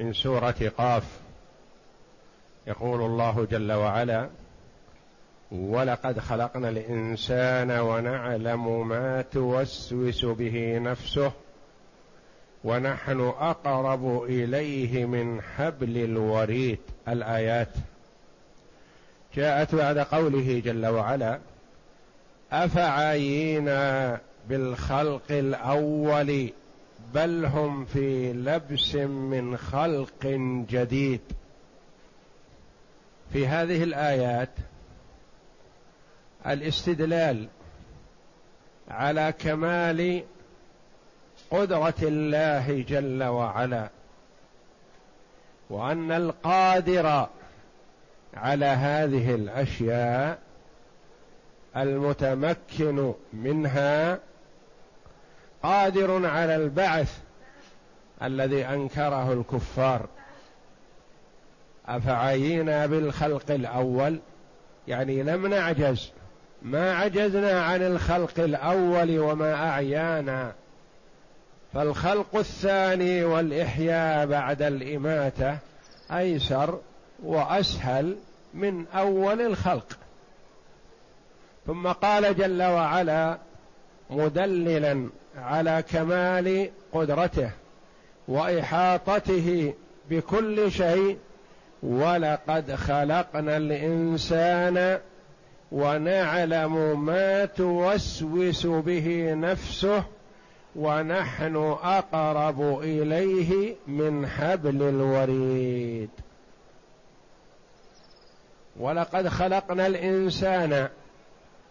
من سورة قاف يقول الله جل وعلا ولقد خلقنا الإنسان ونعلم ما توسوس به نفسه ونحن أقرب إليه من حبل الوريد. الآيات. جاءت بعد قوله جل وعلا أفعينا بالخلق الأول بل هم في لبس من خلق جديد. في هذه الآيات الاستدلال على كمال قدرة الله جل وعلا وأن القادر على هذه الأشياء المتمكن منها قادر على البعث الذي أنكره الكفار. أفعينا بالخلق الأول؟ يعني لم نعجز. ما عجزنا عن الخلق الأول وما أعيانا. فالخلق الثاني والإحياء بعد الإماتة أيسر وأسهل من أول الخلق. ثم قال جل وعلا مدللا على كمال قدرته وإحاطته بكل شيء ولقد خلقنا الإنسان ونعلم ما توسوس به نفسه ونحن أقرب إليه من حبل الوريد. ولقد خلقنا الإنسان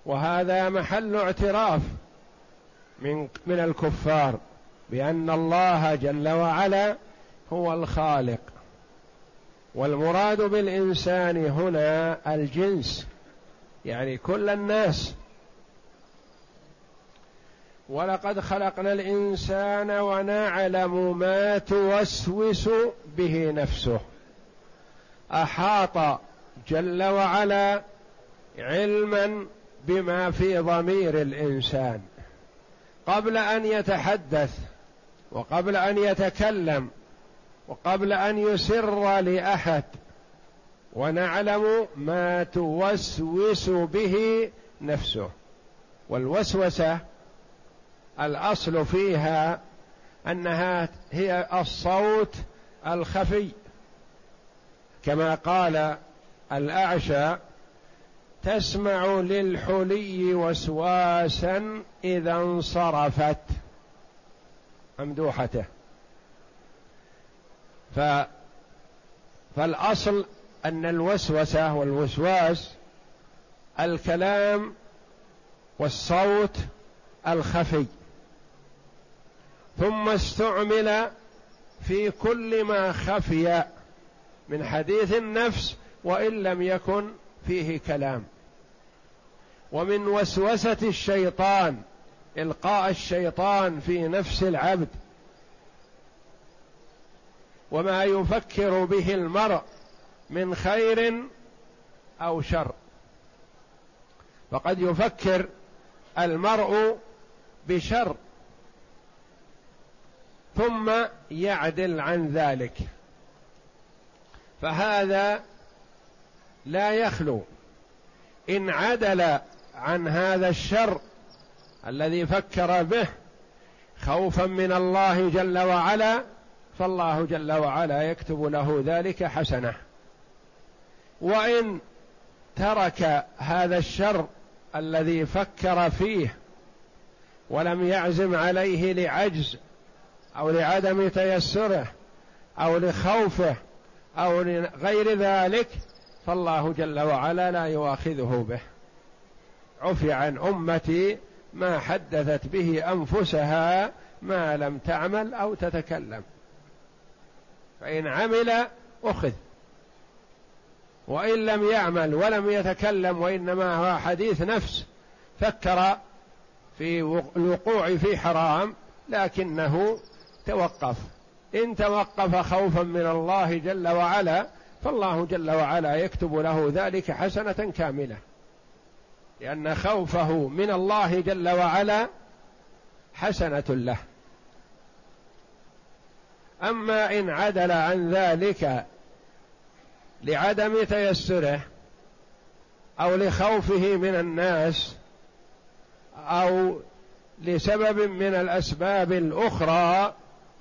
وهذا محل اعتراف من من الكفار بأن الله جل وعلا هو الخالق. والمراد بالإنسان هنا الجنس يعني كل الناس. ولقد خلقنا الإنسان ونعلم ما توسوس به نفسه. أحاط جل وعلا علما بما في ضمير الإنسان. قبل أن يتحدث وقبل أن يتكلم وقبل أن يسر لأحد ونعلم ما توسوس به نفسه. والوسوسة الأصل فيها أنها هي الصوت الخفي. كما قال الأعشى تسمع للحلي وسواسا إذا انصرفت. ممدوحته. ف فالأصل أن الوسوسة والوسواس الكلام والصوت الخفي. ثم استعمل في كل ما خفي من حديث النفس وإن لم يكن فيه كلام. ومن وسوسة الشيطان إلقاء الشيطان في نفس العبد. وما يفكر به المرء من خير أو شر. فقد يفكر المرء بشر. ثم يعدل عن ذلك. فهذا لا يخلو. إن عدل عن هذا الشر الذي فكر به خوفا من الله جل وعلا فالله جل وعلا يكتب له ذلك حسنة. وإن ترك هذا الشر الذي فكر فيه ولم يعزم عليه لعجز أو لعدم تيسره أو لخوفه أو لغير ذلك فالله جل وعلا لا يؤاخذه به. عفي عن أمتي ما حدثت به أنفسها ما لم تعمل أو تتكلم. فإن عمل أخذ. وإن لم يعمل ولم يتكلم وإنما هو حديث نفس فكر في الوقوع في حرام لكنه توقف. إن توقف خوفا من الله جل وعلا فالله جل وعلا يكتب له ذلك حسنة كاملة. لأن خوفه من الله جل وعلا حسنة له. أما إن عدل عن ذلك لعدم تيسره أو لخوفه من الناس أو لسبب من الأسباب الأخرى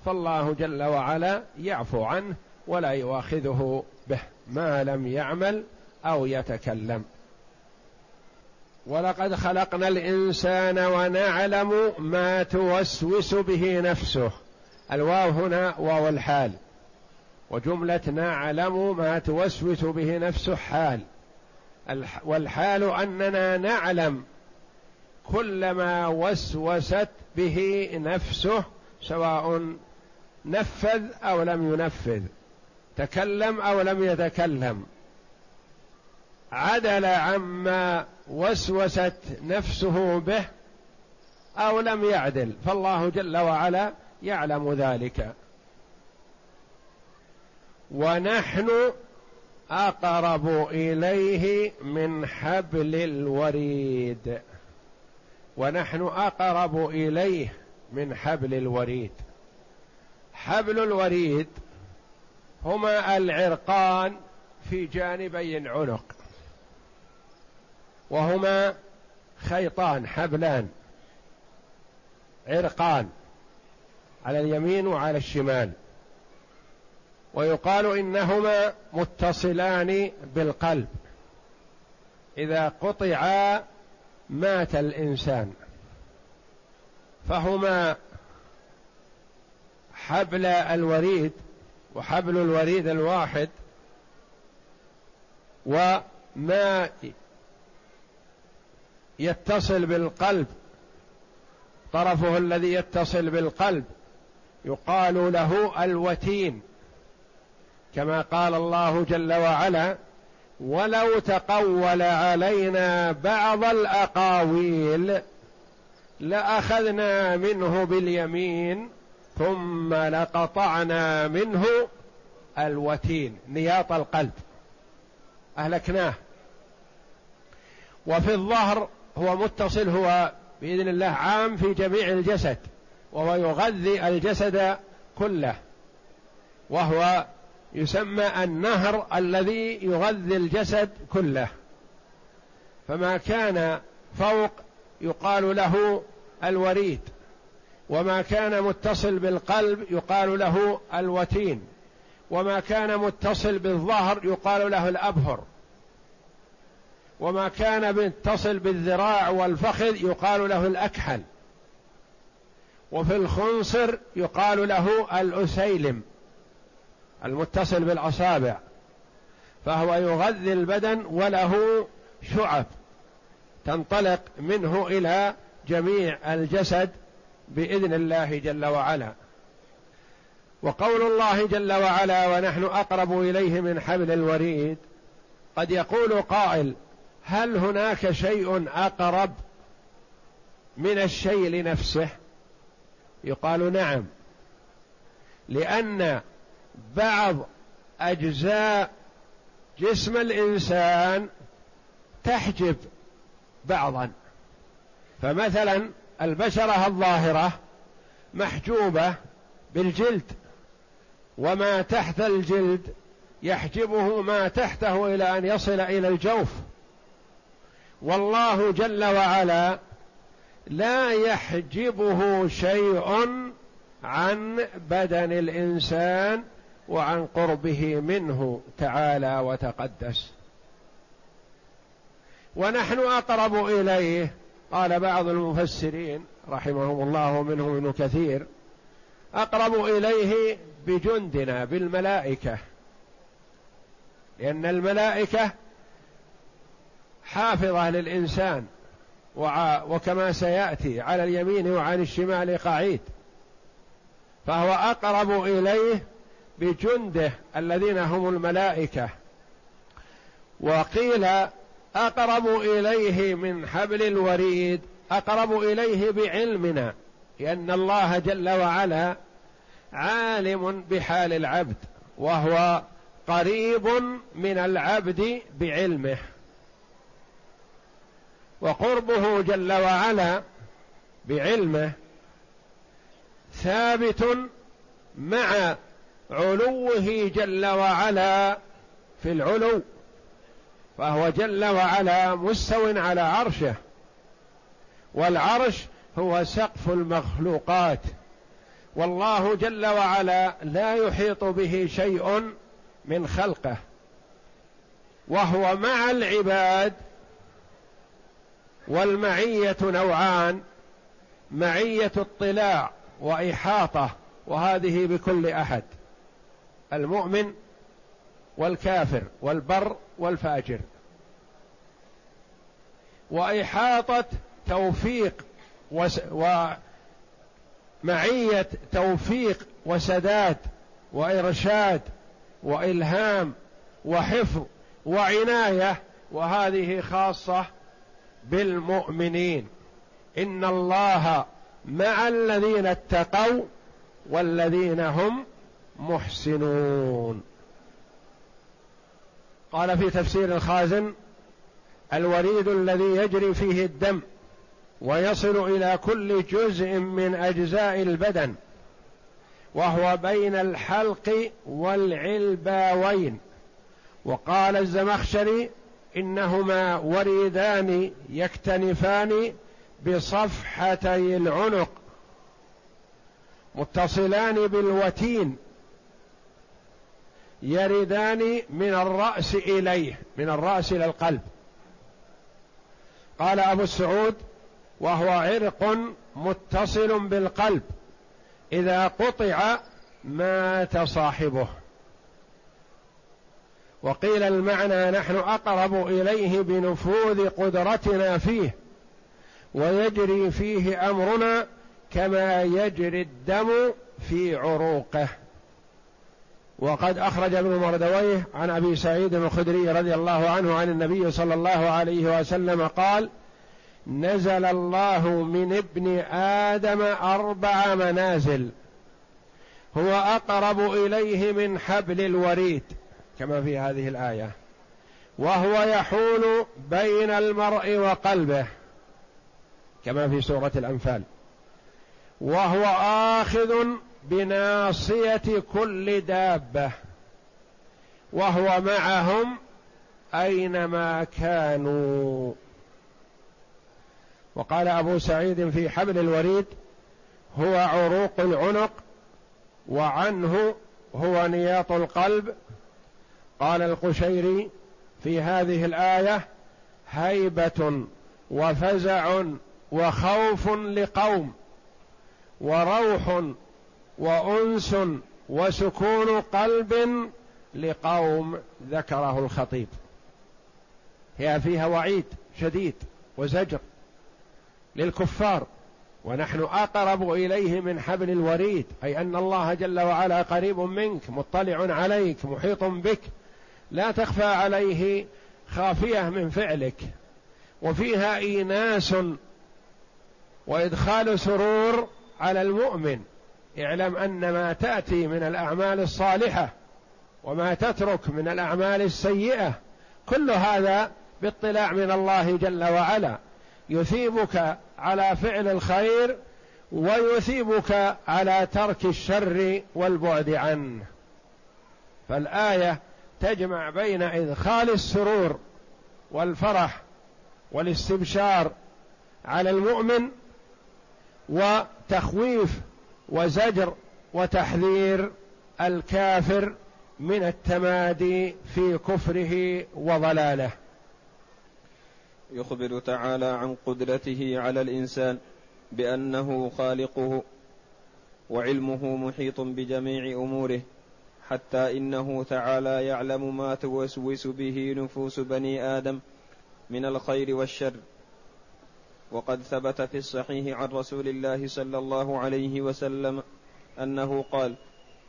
فالله جل وعلا يعفو عنه ولا يؤاخذه. به ما لم يعمل أو يتكلم. ولقد خلقنا الإنسان ونعلم ما توسوس به نفسه. الواو هنا واو الحال. وجملة نعلم ما توسوس به نفسه حال. والحال أننا نعلم كل ما وسوست به نفسه سواء نفذ أو لم ينفذ. تكلم أو لم يتكلم. عدل عما وسوست نفسه به أو لم يعدل. فالله جل وعلا يعلم ذلك. ونحن أقرب إليه من حبل الوريد. ونحن أقرب إليه من حبل الوريد. حبل الوريد هما العرقان في جانبي العنق. وهما خيطان حبلان. عرقان على اليمين وعلى الشمال. ويقال إنهما متصلان بالقلب. إذا قطعا مات الإنسان. فهما حبل الوريد وحبل الوريد الواحد وما يتصل بالقلب طرفه الذي يتصل بالقلب يقال له الوتين كما قال الله جل وعلا ولو تقول علينا بعض الأقاويل لأخذنا منه باليمين ثم لقطعنا منه الوتين نياط القلب. أهلكناه. وفي الظهر هو متصل هو بإذن الله عام في جميع الجسد وهو يغذي الجسد كله. وهو يسمى النهر الذي يغذي الجسد كله. فما كان فوق يقال له الوريد. وما كان متصل بالقلب يقال له الوتين وما كان متصل بالظهر يقال له الأبهر وما كان متصل بالذراع والفخذ يقال له الأكحل وفي الخنصر يقال له الأسيلم المتصل بالأصابع فهو يغذي البدن وله شعب تنطلق منه إلى جميع الجسد بإذن الله جل وعلا. وقول الله جل وعلا ونحن أقرب إليه من حبل الوريد قد يقول قائل هل هناك شيء أقرب من الشيء لنفسه؟ يقال نعم لأن بعض أجزاء جسم الإنسان تحجب بعضا. فمثلا البشرة الظاهرة محجوبة بالجلد وما تحت الجلد يحجبه ما تحته إلى أن يصل إلى الجوف. والله جل وعلا لا يحجبه شيء عن بدن الإنسان وعن قربه منه تعالى وتقدس. ونحن أقرب إليه قال بعض المفسرين رحمهم الله منهم ابن كثير أقرب إليه بجندنا بالملائكة لأن الملائكة حافظة للإنسان وكما سيأتي على اليمين وعن الشمال قعيد. فهو أقرب إليه بجنده الذين هم الملائكة. وقيل أقرب إليه من حبل الوريد أقرب إليه بعلمنا لأن الله جل وعلا عالم بحال العبد وهو قريب من العبد بعلمه. وقربه جل وعلا بعلمه ثابت مع علوه جل وعلا في العلو. فهو جل وعلا مستو على عرشه. والعرش هو سقف المخلوقات. والله جل وعلا لا يحيط به شيء من خلقه. وهو مع العباد والمعية نوعان معية اطلاع وإحاطة وهذه بكل أحد. المؤمن والكافر والبر والفاجر. وإحاطة توفيق ومعية توفيق وسداد وإرشاد وإلهام وحفظ وعناية وهذه خاصة بالمؤمنين. إن الله مع الذين اتقوا والذين هم محسنون. قال في تفسير الخازن الوريد الذي يجري فيه الدم ويصل إلى كل جزء من أجزاء البدن وهو بين الحلق والعلباوين. وقال الزمخشري إنهما وريدان يكتنفان بصفحتي العنق متصلان بالوتين. يردان من الرأس إليه من الرأس إلى القلب. قال أبو السعود وهو عرق متصل بالقلب إذا قطع مات صاحبه. وقيل المعنى نحن أقرب إليه بنفوذ قدرتنا فيه ويجري فيه أمرنا كما يجري الدم في عروقه. وقد أخرج ابن مردويه عن أبي سعيد الخدري رضي الله عنه عن النبي صلى الله عليه وسلم قال نزل الله من ابن آدم أربع منازل هو أقرب إليه من حبل الوريد كما في هذه الآية وهو يحول بين المرء وقلبه كما في سورة الأنفال وهو آخذ بناصية كل دابة وهو معهم أينما كانوا. وقال أبو سعيد في حبل الوريد هو عروق العنق وعنه هو نياط القلب. قال القشيري في هذه الآية هيبة وفزع وخوف لقوم وروح وأنس وسكون قلب لقوم ذكره الخطيب. هي فيها وعيد شديد وزجر للكفار ونحن أقرب إليه من حبل الوريد أي أن الله جل وعلا قريب منك مطلع عليك محيط بك. لا تخفى عليه خافية من فعلك. وفيها إيناس وإدخال سرور على المؤمن. اعلم أن ما تأتي من الأعمال الصالحة وما تترك من الأعمال السيئة كل هذا باطلاع من الله جل وعلا. يثيبك على فعل الخير ويثيبك على ترك الشر والبعد عنه. فالآية تجمع بين إدخال السرور والفرح والاستبشار على المؤمن وتخويف وزجر وتحذير الكافر من التمادي في كفره وضلاله. يخبر تعالى عن قدرته على الإنسان بأنه خالقه وعلمه محيط بجميع أموره حتى إنه تعالى يعلم ما توسوس به نفوس بني آدم من الخير والشر. وقد ثبت في الصحيح عن رسول الله صلى الله عليه وسلم أنه قال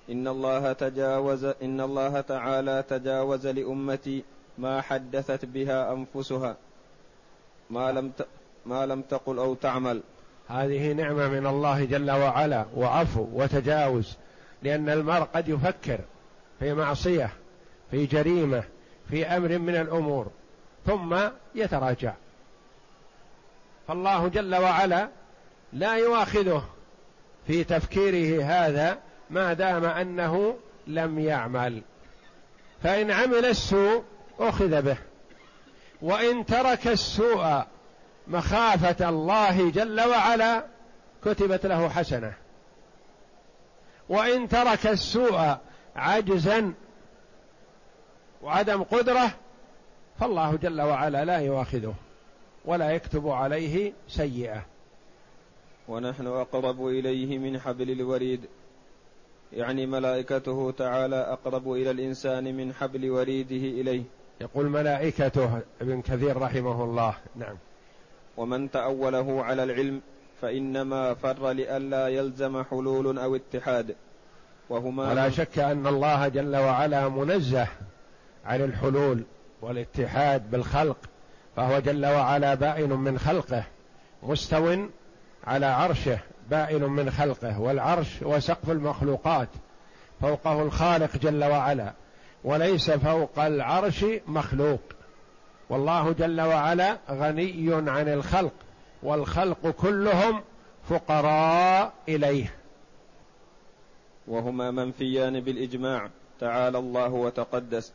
إن الله تجاوز إن الله تعالى تجاوز لأمتي ما حدثت بها أنفسها. ما لم ما لم تقل أو تعمل. هذه نعمة من الله جل وعلا وعفو وتجاوز لأن المرء قد يفكر في معصية في جريمة في أمر من الأمور ثم يتراجع. فالله جل وعلا لا يؤاخذه في تفكيره هذا ما دام أنه لم يعمل. فإن عمل السوء أخذ به. وإن ترك السوء مخافة الله جل وعلا كتبت له حسنة. وإن ترك السوء عجزا وعدم قدرة فالله جل وعلا لا يؤاخذه. ولا يكتب عليه سيئة. ونحن أقرب إليه من حبل الوريد. يعني ملائكته تعالى أقرب إلى الإنسان من حبل وريده إليه. يقول ملائكته ابن كثير رحمه الله. نعم. ومن تأوله على العلم فإنما فر لئلا يلزم حلول أو اتحاد. وهما ولا شك أن الله جل وعلا منزه عن الحلول والاتحاد بالخلق. فهو جل وعلا بائن من خلقه مستو على عرشه بائن من خلقه والعرش هو سقف المخلوقات فوقه الخالق جل وعلا وليس فوق العرش مخلوق. والله جل وعلا غني عن الخلق والخلق كلهم فقراء إليه. وهما منفيان بالإجماع تعالى الله وتقدس.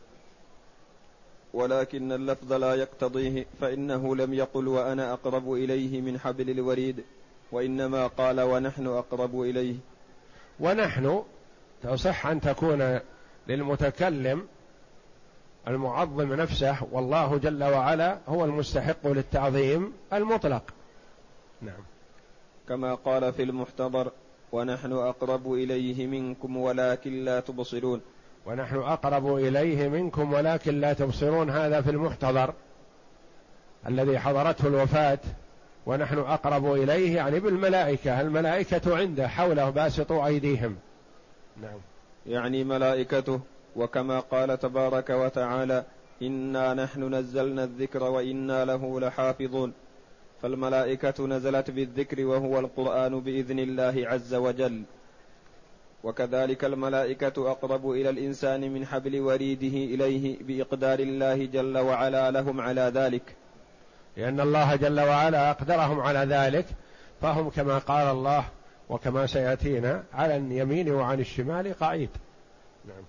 ولكن اللفظ لا يقتضيه فإنه لم يقل وأنا أقرب إليه من حبل الوريد وإنما قال ونحن أقرب إليه. ونحن تصح أن تكون للمتكلم المعظم نفسه والله جل وعلا هو المستحق للتعظيم المطلق. نعم. كما قال في المحتضر ونحن أقرب إليه منكم ولكن لا تبصرون. ونحن أقرب إليه منكم ولكن لا تبصرون هذا في المحتضر الذي حضرته الوفاة. ونحن أقرب إليه يعني بالملائكة الملائكة عنده حوله باسطوا أيديهم. نعم. يعني ملائكته وكما قال تبارك وتعالى إنا نحن نزلنا الذكر وإنا له لحافظون. فالملائكة نزلت بالذكر وهو القرآن بإذن الله عز وجل. وكذلك الملائكة أقرب إلى الإنسان من حبل وريده إليه بإقدار الله جل وعلا لهم على ذلك. لأن الله جل وعلا أقدرهم على ذلك فهم كما قال الله وكما سيأتينا على اليمين وعن الشمال قعيد. نعم.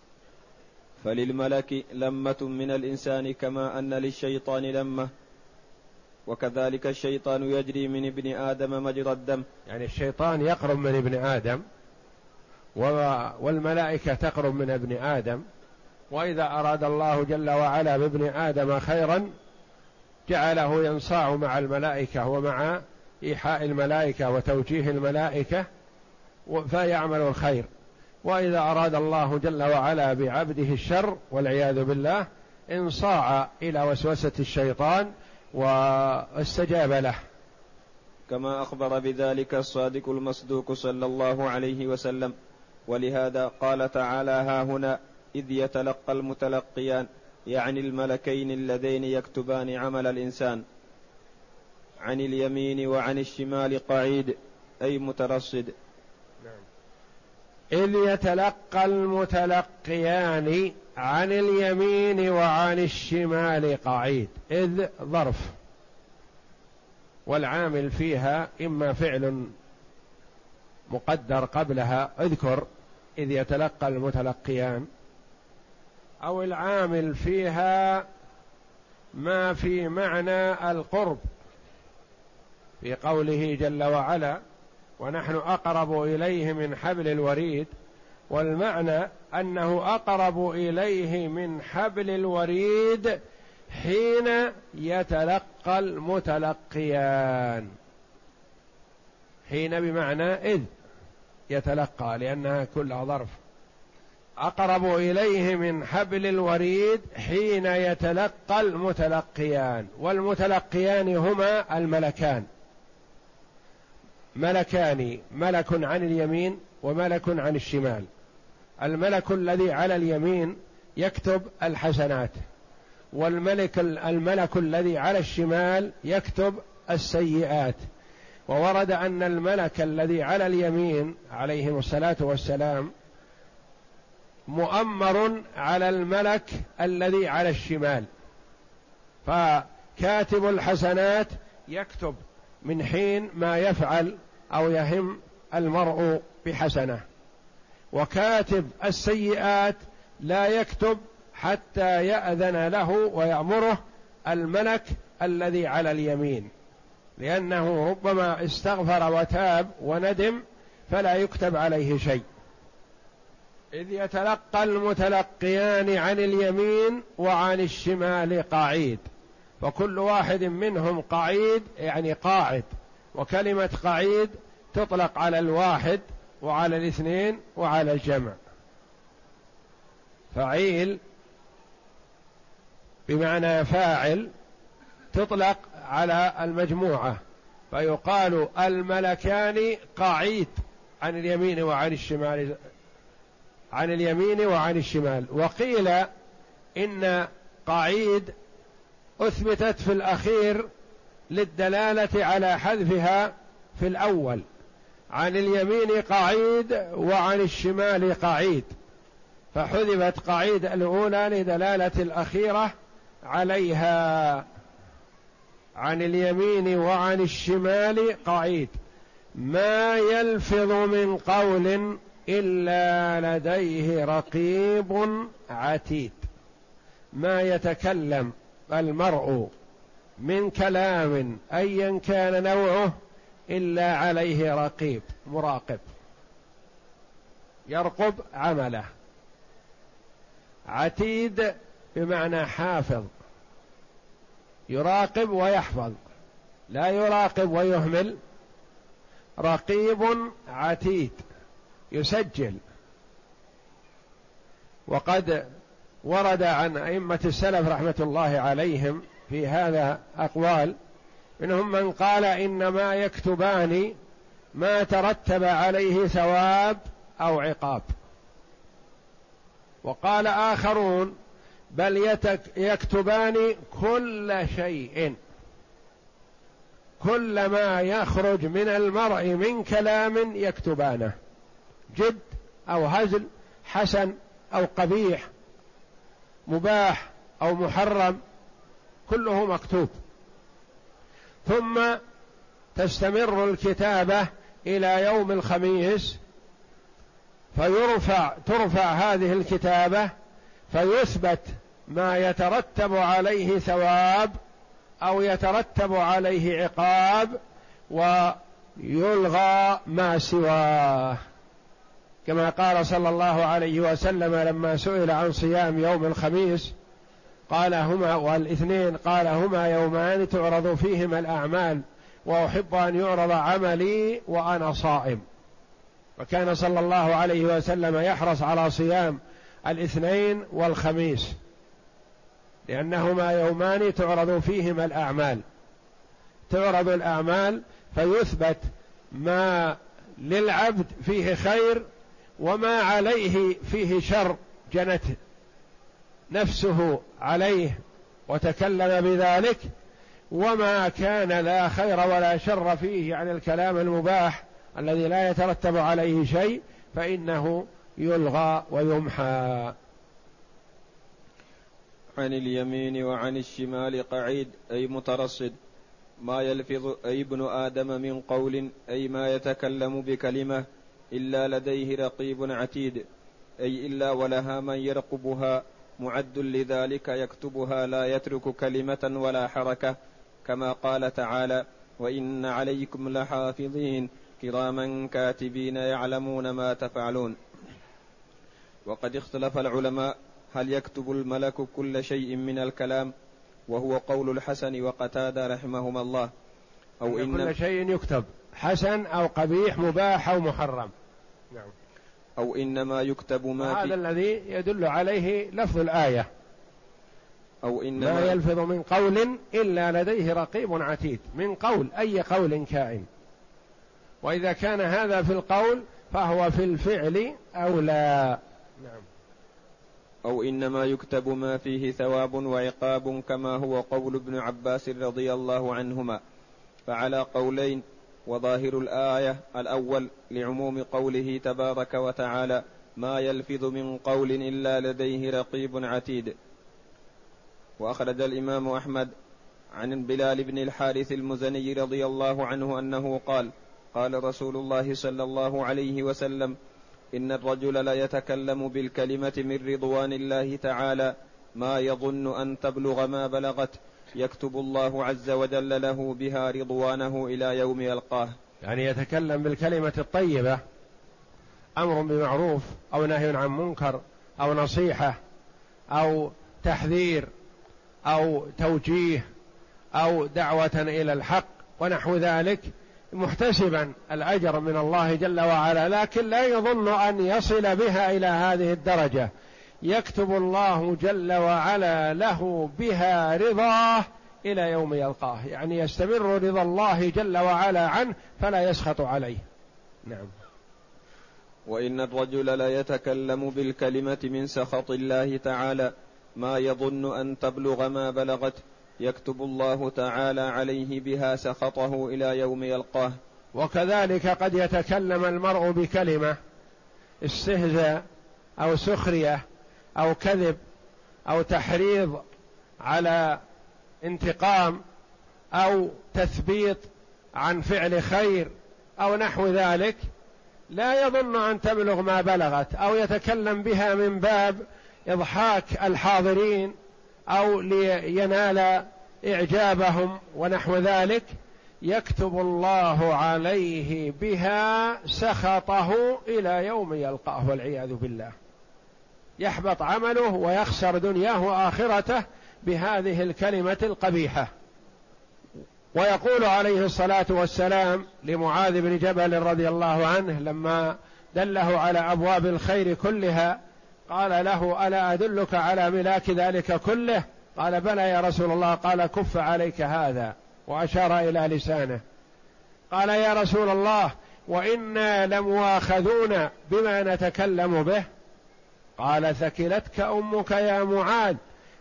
فللملك لمة من الإنسان كما أن للشيطان لمة. وكذلك الشيطان يجري من ابن آدم مجرى الدم. يعني الشيطان يقرب من ابن آدم والملائكة تقرب من ابن آدم وإذا أراد الله جل وعلا بابن آدم خيرا جعله ينصاع مع الملائكة ومع إيحاء الملائكة وتوجيه الملائكة فيعمل الخير. وإذا أراد الله جل وعلا بعبده الشر والعياذ بالله انصاع إلى وسوسة الشيطان واستجاب له. كما أخبر بذلك الصادق المصدوق صلى الله عليه وسلم. ولهذا قال تعالى ها هنا إذ يتلقى المتلقيان يعني الملكين اللذين يكتبان عمل الإنسان عن اليمين وعن الشمال قعيد أي مترصد. إذ يتلقى المتلقيان عن اليمين وعن الشمال قعيد إذ ظرف. والعامل فيها إما فعل مقدر قبلها اذكر إذ يتلقى المتلقيان أو العامل فيها ما في معنى القرب في قوله جل وعلا ونحن أقرب إليه من حبل الوريد والمعنى أنه أقرب إليه من حبل الوريد حين يتلقى المتلقيان. حين بمعنى إذ. يتلقى لأنها كلها ظرف. أقرب إليه من حبل الوريد حين يتلقى المتلقيان والمتلقيان هما الملكان. ملكان ملك عن اليمين وملك عن الشمال. الملك الذي على اليمين يكتب الحسنات والملك الملك الذي على الشمال يكتب السيئات. وورد أن الملك الذي على اليمين عليهم الصلاة والسلام مؤمر على الملك الذي على الشمال. فكاتب الحسنات يكتب من حين ما يفعل أو يهم المرء بحسنة. وكاتب السيئات لا يكتب حتى يأذن له ويأمره الملك الذي على اليمين. لأنه ربما استغفر وتاب وندم فلا يكتب عليه شيء. إذ يتلقى المتلقيان عن اليمين وعن الشمال قعيد فكل واحد منهم قعيد يعني قاعد وكلمة قعيد تطلق على الواحد وعلى الاثنين وعلى الجمع. فعيل بمعنى فاعل تطلق على المجموعة فيقال الملكان قعيد عن اليمين وعن الشمال عن اليمين وعن الشمال. وقيل إن قعيد أثبتت في الأخير للدلالة على حذفها في الأول. عن اليمين قعيد وعن الشمال قعيد فحذفت قعيد الأولى لدلالة الأخيرة عليها. عن اليمين وعن الشمال قعيد. ما يلفظ من قول إلا لديه رقيب عتيد. ما يتكلم المرء من كلام أيا كان نوعه إلا عليه رقيب مراقب. يرقب عمله. عتيد بمعنى حافظ. يراقب ويحفظ. لا يراقب ويهمل. رقيب عتيد. يسجل. وقد ورد عن أئمة السلف رحمة الله عليهم في هذا أقوال منهم من قال إنما يكتبان ما ترتب عليه ثواب أو عقاب. وقال آخرون بل يكتبان كل شيء. كل ما يخرج من المرء من كلام يكتبانه. جد أو هزل حسن أو قبيح مباح أو محرم كله مكتوب. ثم تستمر الكتابة إلى يوم الخميس فيرفع ترفع هذه الكتابة فيثبت ما يترتب عليه ثواب أو يترتب عليه عقاب ويلغى ما سواه. كما قال صلى الله عليه وسلم لما سئل عن صيام يوم الخميس قال هما والاثنين قال هما يومان تعرض فيهما الأعمال وأحب أن يعرض عملي وأنا صائم. وكان صلى الله عليه وسلم يحرص على صيام الاثنين والخميس لأنهما يومان تعرض فيهما الأعمال. تعرض الأعمال فيثبت ما للعبد فيه خير وما عليه فيه شر جنت نفسه عليه وتكلم بذلك وما كان لا خير ولا شر فيه عن الكلام المباح الذي لا يترتب عليه شيء فإنه يلغى ويمحى. عن اليمين وعن الشمال قعيد أي مترصد. ما يلفظ أي ابن آدم من قول أي ما يتكلم بكلمة إلا لديه رقيب عتيد. أي إلا ولها من يرقبها معد لذلك يكتبها لا يترك كلمة ولا حركة كما قال تعالى وإن عليكم لحافظين كراما كاتبين يعلمون ما تفعلون. وقد اختلف العلماء هل يكتب الملك كل شيء من الكلام وهو قول الحسن وقتادة رحمهما الله أو إن كل شيء يكتب حسن أو قبيح مباح أو محرم نعم. أو إنما يكتب ما هذا الذي يدل عليه لفظ الآية. أو إنما ما يلفظ من قول إلا لديه رقيب عتيد من قول أي قول كائن. وإذا كان هذا في القول فهو في الفعل أولى. نعم. أو إنما يكتب ما فيه ثواب وعقاب كما هو قول ابن عباس رضي الله عنهما. فعلى قولين وظاهر الآية الأول لعموم قوله تبارك وتعالى ما يلفظ من قول إلا لديه رقيب عتيد وأخرج الإمام أحمد عن بلال بن الحارث المزني رضي الله عنه أنه قال قال رسول الله صلى الله عليه وسلم إن الرجل ليتكلم بالكلمة من رضوان الله تعالى ما يظن أن تبلغ ما بلغت. يكتب الله عز وجل له بها رضوانه إلى يوم يلقاه. يعني يتكلم بالكلمة الطيبة أمر بمعروف أو نهي عن منكر أو نصيحة أو تحذير أو توجيه أو دعوة إلى الحق ونحو ذلك. محتسبا الأجر من الله جل وعلا لكن لا يظن أن يصل بها إلى هذه الدرجة. يكتب الله جل وعلا له بها رضاه إلى يوم يلقاه. يعني يستمر رضا الله جل وعلا عنه فلا يسخط عليه. نعم. وإن الرجل لا يتكلم بالكلمة من سخط الله تعالى ما يظن أن تبلغ ما بلغت يكتب الله تعالى عليه بها سخطه إلى يوم يلقاه. وكذلك قد يتكلم المرء بكلمة استهزاء أو سخرية أو كذب أو تحريض على انتقام أو تثبيط عن فعل خير أو نحو ذلك لا يظن أن تبلغ ما بلغت أو يتكلم بها من باب إضحاك الحاضرين أو لينال إعجابهم ونحو ذلك يكتب الله عليه بها سخطه إلى يوم يلقاه والعياذ بالله. يحبط عمله ويخسر دنياه وآخرته بهذه الكلمة القبيحة. ويقول عليه الصلاة والسلام لمعاذ بن جبل رضي الله عنه لما دله على أبواب الخير كلها قال له ألا أدلك على ملاك ذلك كله؟ قال بلى يا رسول الله. قال كف عليك هذا. وأشار إلى لسانه. قال يا رسول الله وإنا لمواخذون بما نتكلم به. قال ثكلتك أمك يا معاذ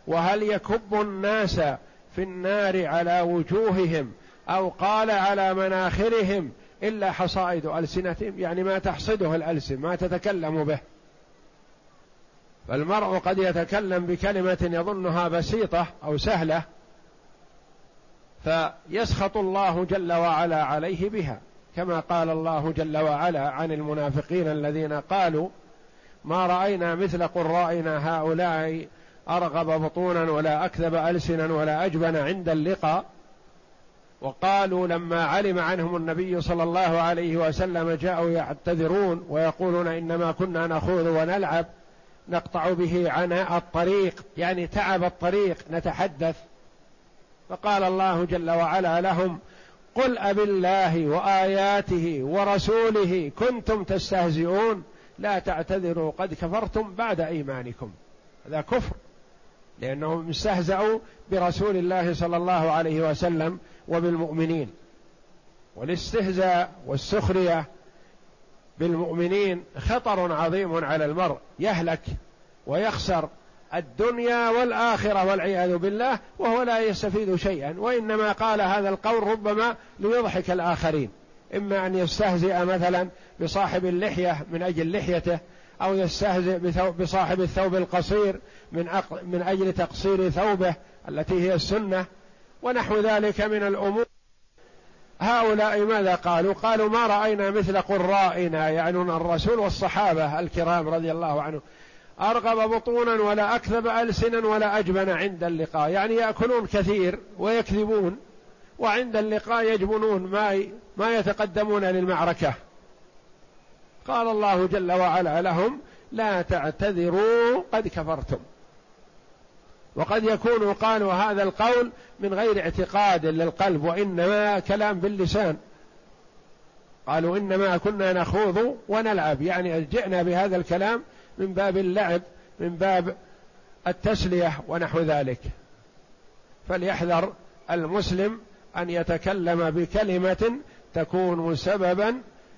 وهل يكب الناس في النار على وجوههم أو قال على مناخرهم إلا حصائد ألسنتهم؟ يعني ما تحصده الألسن ما تتكلم به. فالمرء قد يتكلم بكلمة يظنها بسيطة أو سهلة فيسخط الله جل وعلا عليه بها كما قال الله جل وعلا عن المنافقين الذين قالوا ما رأينا مثل قرائنا هؤلاء أرغب بطونا ولا أكذب ألسنا ولا أجبن عند اللقاء وقالوا لما علم عنهم النبي صلى الله عليه وسلم جاءوا يعتذرون ويقولون إنما كنا نخوض ونلعب نقطع به عناء الطريق يعني تعب الطريق نتحدث. فقال الله جل وعلا لهم قل أب الله وآياته ورسوله كنتم تستهزئون لا تعتذروا قد كفرتم بعد إيمانكم. هذا كفر لأنهم استهزأوا برسول الله صلى الله عليه وسلم وبالمؤمنين. والاستهزاء والسخرية بالمؤمنين خطر عظيم على المرء يهلك ويخسر الدنيا والآخرة والعياذ بالله وهو لا يستفيد شيئا وإنما قال هذا القول ربما ليضحك الآخرين. إما أن يستهزئ مثلا بصاحب اللحية من أجل لحيته أو يستهزئ بصاحب الثوب القصير من من أجل تقصير ثوبه التي هي السنة ونحو ذلك من الأمور هؤلاء ماذا قالوا؟ قالوا ما رأينا مثل قرائنا يعنون الرسول والصحابة الكرام رضي الله عنهم أرغب بطونا ولا أكذب ألسنا ولا أجبن عند اللقاء. يعني يأكلون كثير ويكذبون وعند اللقاء يجبنون ما ما يتقدمون للمعركة. قال الله جل وعلا لهم لا تعتذروا قد كفرتم. وقد يكون قالوا هذا القول من غير اعتقاد للقلب وإنما كلام باللسان. قالوا إنما كنا نخوض ونلعب يعني جئنا بهذا الكلام من باب اللعب من باب التسلية ونحو ذلك. فليحذر المسلم أن يتكلم بكلمة تكون سببا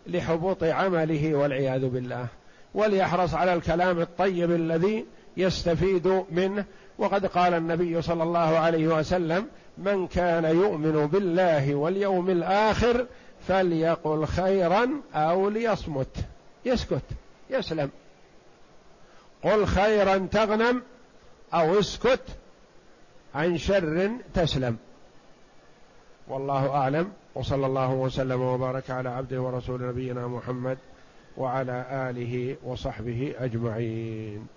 لحبوط عمله والعياذ بالله. وليحرص على الكلام الطيب الذي يستفيد منه وقد قال النبي صلى الله عليه وسلم من كان يؤمن بالله واليوم الآخر فليقل خيرا أو ليصمت. يسكت يسلم. قل خيرا تغنم أو اسكت عن شر تسلم. والله أعلم. وصلى الله وسلم وبارك على عبده ورسول نبينا محمد وعلى آله وصحبه أجمعين.